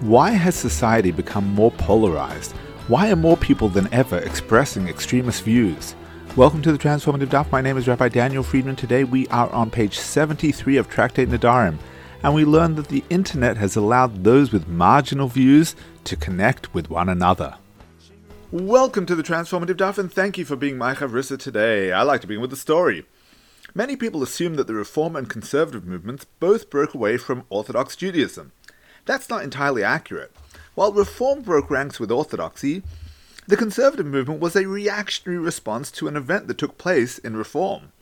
Why has society become more polarized? Why are more people than ever expressing extremist views? Welcome to the Transformative Daf. My name is Rabbi Daniel Friedman. Today we are on page 73 of Tractate Nedarim, and we learn that the internet has allowed those with marginal views to connect with one another. Welcome to the Transformative Daf, and thank you for being my chavrusa today. I like to begin with a story. Many people assume that the Reform and Conservative movements both broke away from Orthodox Judaism. That's not entirely accurate. While Reform broke ranks with Orthodoxy, the Conservative movement was a reactionary response to an event that took place in Reform.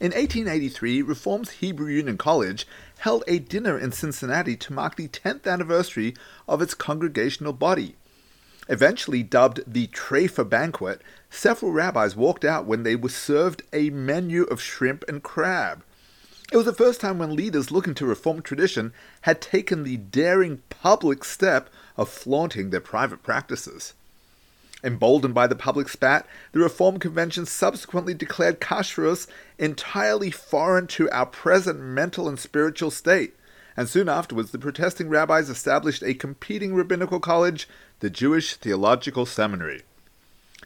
In 1883, Reform's Hebrew Union College held a dinner in Cincinnati to mark the 10th anniversary of its congregational body. Eventually dubbed the Trefa Banquet, several rabbis walked out when they were served a menu of shrimp and crab. It was the first time when leaders looking to reform tradition had taken the daring public step of flaunting their private practices. Emboldened by the public spat, the Reform Convention subsequently declared kashrus entirely foreign to our present mental and spiritual state, and soon afterwards the protesting rabbis established a competing rabbinical college, the Jewish Theological Seminary.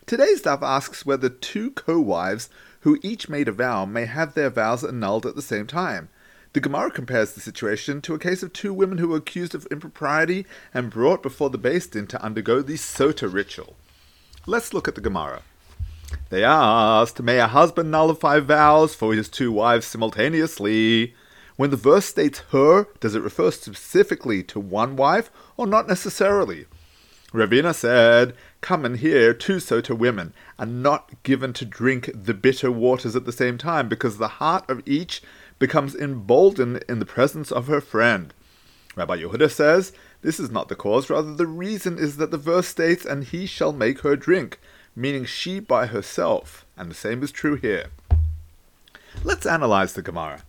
Today's daf asks whether two co-wives who each made a vow may have their vows annulled at the same time. The Gemara compares the situation to a case of two women who were accused of impropriety and brought before the Beis Din to undergo the Sota ritual. Let's look at the Gemara. They asked, May a husband nullify vows for his two wives simultaneously? When the verse states her, does it refer specifically to one wife or not necessarily? Ravina said, Come and hear, two Sota women are not given to drink the bitter waters at the same time, because the heart of each becomes emboldened in the presence of her friend. Rabbi Yehuda says, This is not the cause, rather the reason is that the verse states, And he shall make her drink, meaning she by herself, and the same is true here. Let's analyze the Gemara.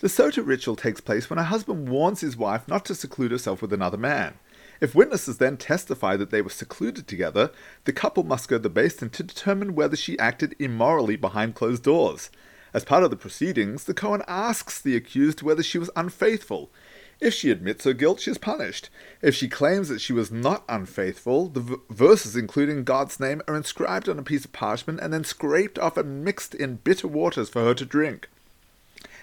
The Sota ritual takes place when a husband warns his wife not to seclude herself with another man. If witnesses then testify that they were secluded together, the couple must go to the Beis Din to determine whether she acted immorally behind closed doors. As part of the proceedings, the Kohen asks the accused whether she was unfaithful. If she admits her guilt, she is punished. If she claims that she was not unfaithful, the v- verses including God's name are inscribed on a piece of parchment and then scraped off and mixed in bitter waters for her to drink.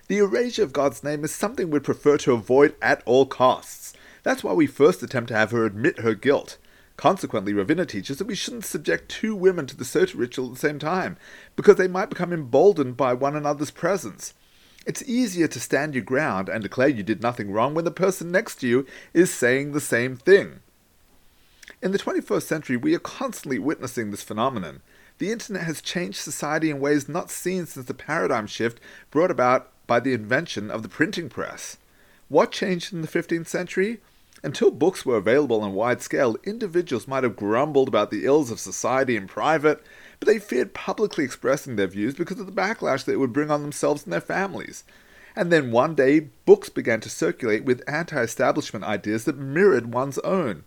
The erasure of God's name is something we'd prefer to avoid at all costs. That's why we first attempt to have her admit her guilt. Consequently, Ravina teaches that we shouldn't subject two women to the Sota ritual at the same time, because they might become emboldened by one another's presence. It's easier to stand your ground and declare you did nothing wrong when the person next to you is saying the same thing. In the 21st century, we are constantly witnessing this phenomenon. The internet has changed society in ways not seen since the paradigm shift brought about by the invention of the printing press. What changed in the 15th century? Until books were available on wide scale, individuals might have grumbled about the ills of society in private, but they feared publicly expressing their views because of the backlash that it would bring on themselves and their families. And then one day, books began to circulate with anti establishment ideas that mirrored one's own.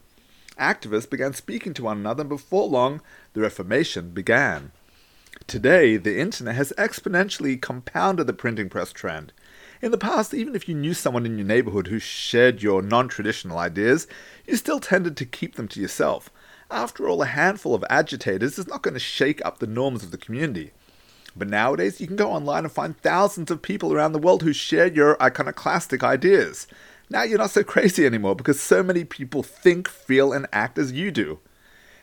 Activists began speaking to one another, and before long, the Reformation began. Today, the internet has exponentially compounded the printing press trend. In the past, even if you knew someone in your neighborhood who shared your non traditional ideas, you still tended to keep them to yourself. After all, a handful of agitators is not going to shake up the norms of the community. But nowadays, you can go online and find thousands of people around the world who share your iconoclastic ideas. Now you're not so crazy anymore because so many people think, feel, and act as you do.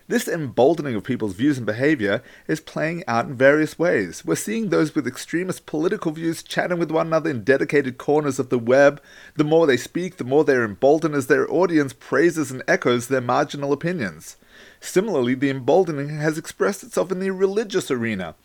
This emboldening of people's views and behavior is playing out in various ways. We're seeing those with extremist political views chatting with one another in dedicated corners of the web. The more they speak, the more they're emboldened as their audience praises and echoes their marginal opinions. Similarly, the emboldening has expressed itself in the religious arena.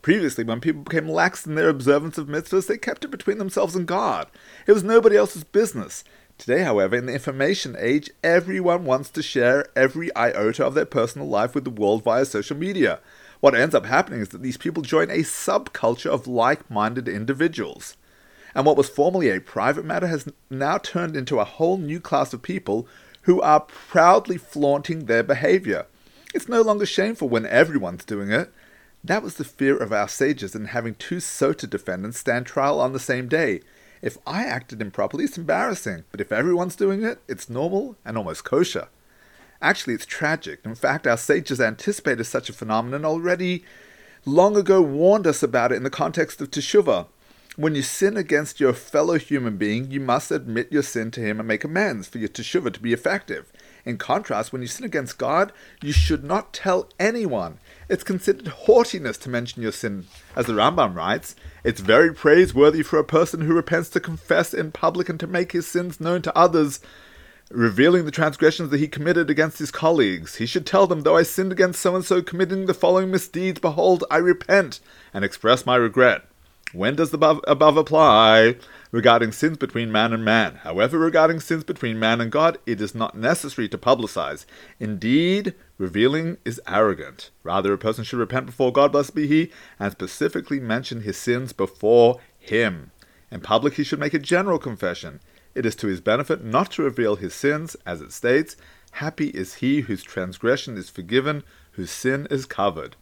Previously, when people became lax in their observance of mitzvahs, they kept it between themselves and God. It was nobody else's business. Today, however, in the information age, everyone wants to share every iota of their personal life with the world via social media. What ends up happening is that these people join a subculture of like minded individuals. And what was formerly a private matter has now turned into a whole new class of people who are proudly flaunting their behavior. It's no longer shameful when everyone's doing it. That was the fear of our sages in having two Sota defendants stand trial on the same day. If I acted improperly, it's embarrassing, but if everyone's doing it, it's normal and almost kosher. Actually, it's tragic. In fact, our sages anticipated such a phenomenon already long ago warned us about it in the context of Teshuvah. When you sin against your fellow human being, you must admit your sin to him and make amends for your teshuvah to be effective. In contrast, when you sin against God, you should not tell anyone. It's considered haughtiness to mention your sin. As the Rambam writes, it's very praiseworthy for a person who repents to confess in public and to make his sins known to others, revealing the transgressions that he committed against his colleagues. He should tell them, though I sinned against so and so, committing the following misdeeds, behold, I repent, and express my regret. When does the above, above apply? Regarding sins between man and man. However, regarding sins between man and God, it is not necessary to publicize. Indeed, revealing is arrogant. Rather, a person should repent before God, blessed be He, and specifically mention his sins before Him. In public, he should make a general confession. It is to his benefit not to reveal his sins, as it states, Happy is he whose transgression is forgiven, whose sin is covered.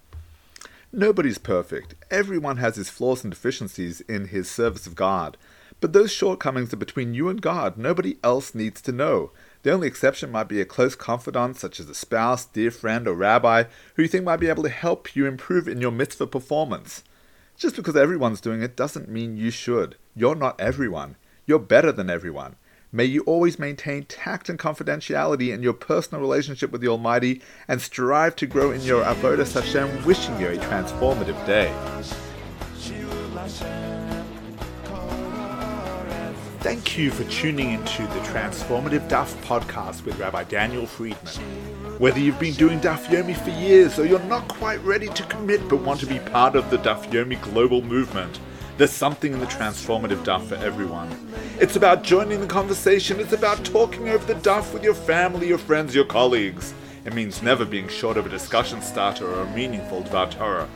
Nobody's perfect. Everyone has his flaws and deficiencies in his service of God. But those shortcomings are between you and God. Nobody else needs to know. The only exception might be a close confidant, such as a spouse, dear friend, or rabbi, who you think might be able to help you improve in your mitzvah performance. Just because everyone's doing it doesn't mean you should. You're not everyone. You're better than everyone. May you always maintain tact and confidentiality in your personal relationship with the Almighty and strive to grow in your Avodah Hashem, wishing you a transformative day. Thank you for tuning into the Transformative Daf podcast with Rabbi Daniel Friedman. Whether you've been doing Daf Yomi for years or you're not quite ready to commit but want to be part of the Daf Yomi global movement, there's something in the transformative daf for everyone. It's about joining the conversation, it's about talking over the daf with your family, your friends, your colleagues. It means never being short of a discussion starter or a meaningful Dvar Torah.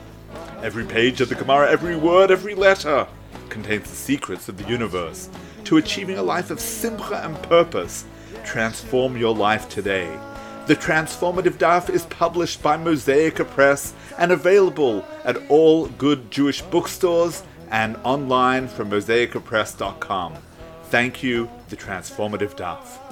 Every page of the Gemara, every word, every letter contains the secrets of the universe. To achieving a life of simcha and purpose, transform your life today. The Transformative Daf is published by Mosaica Press and available at all good Jewish bookstores and online from mosaicapress.com. Thank you, the Transformative Daf.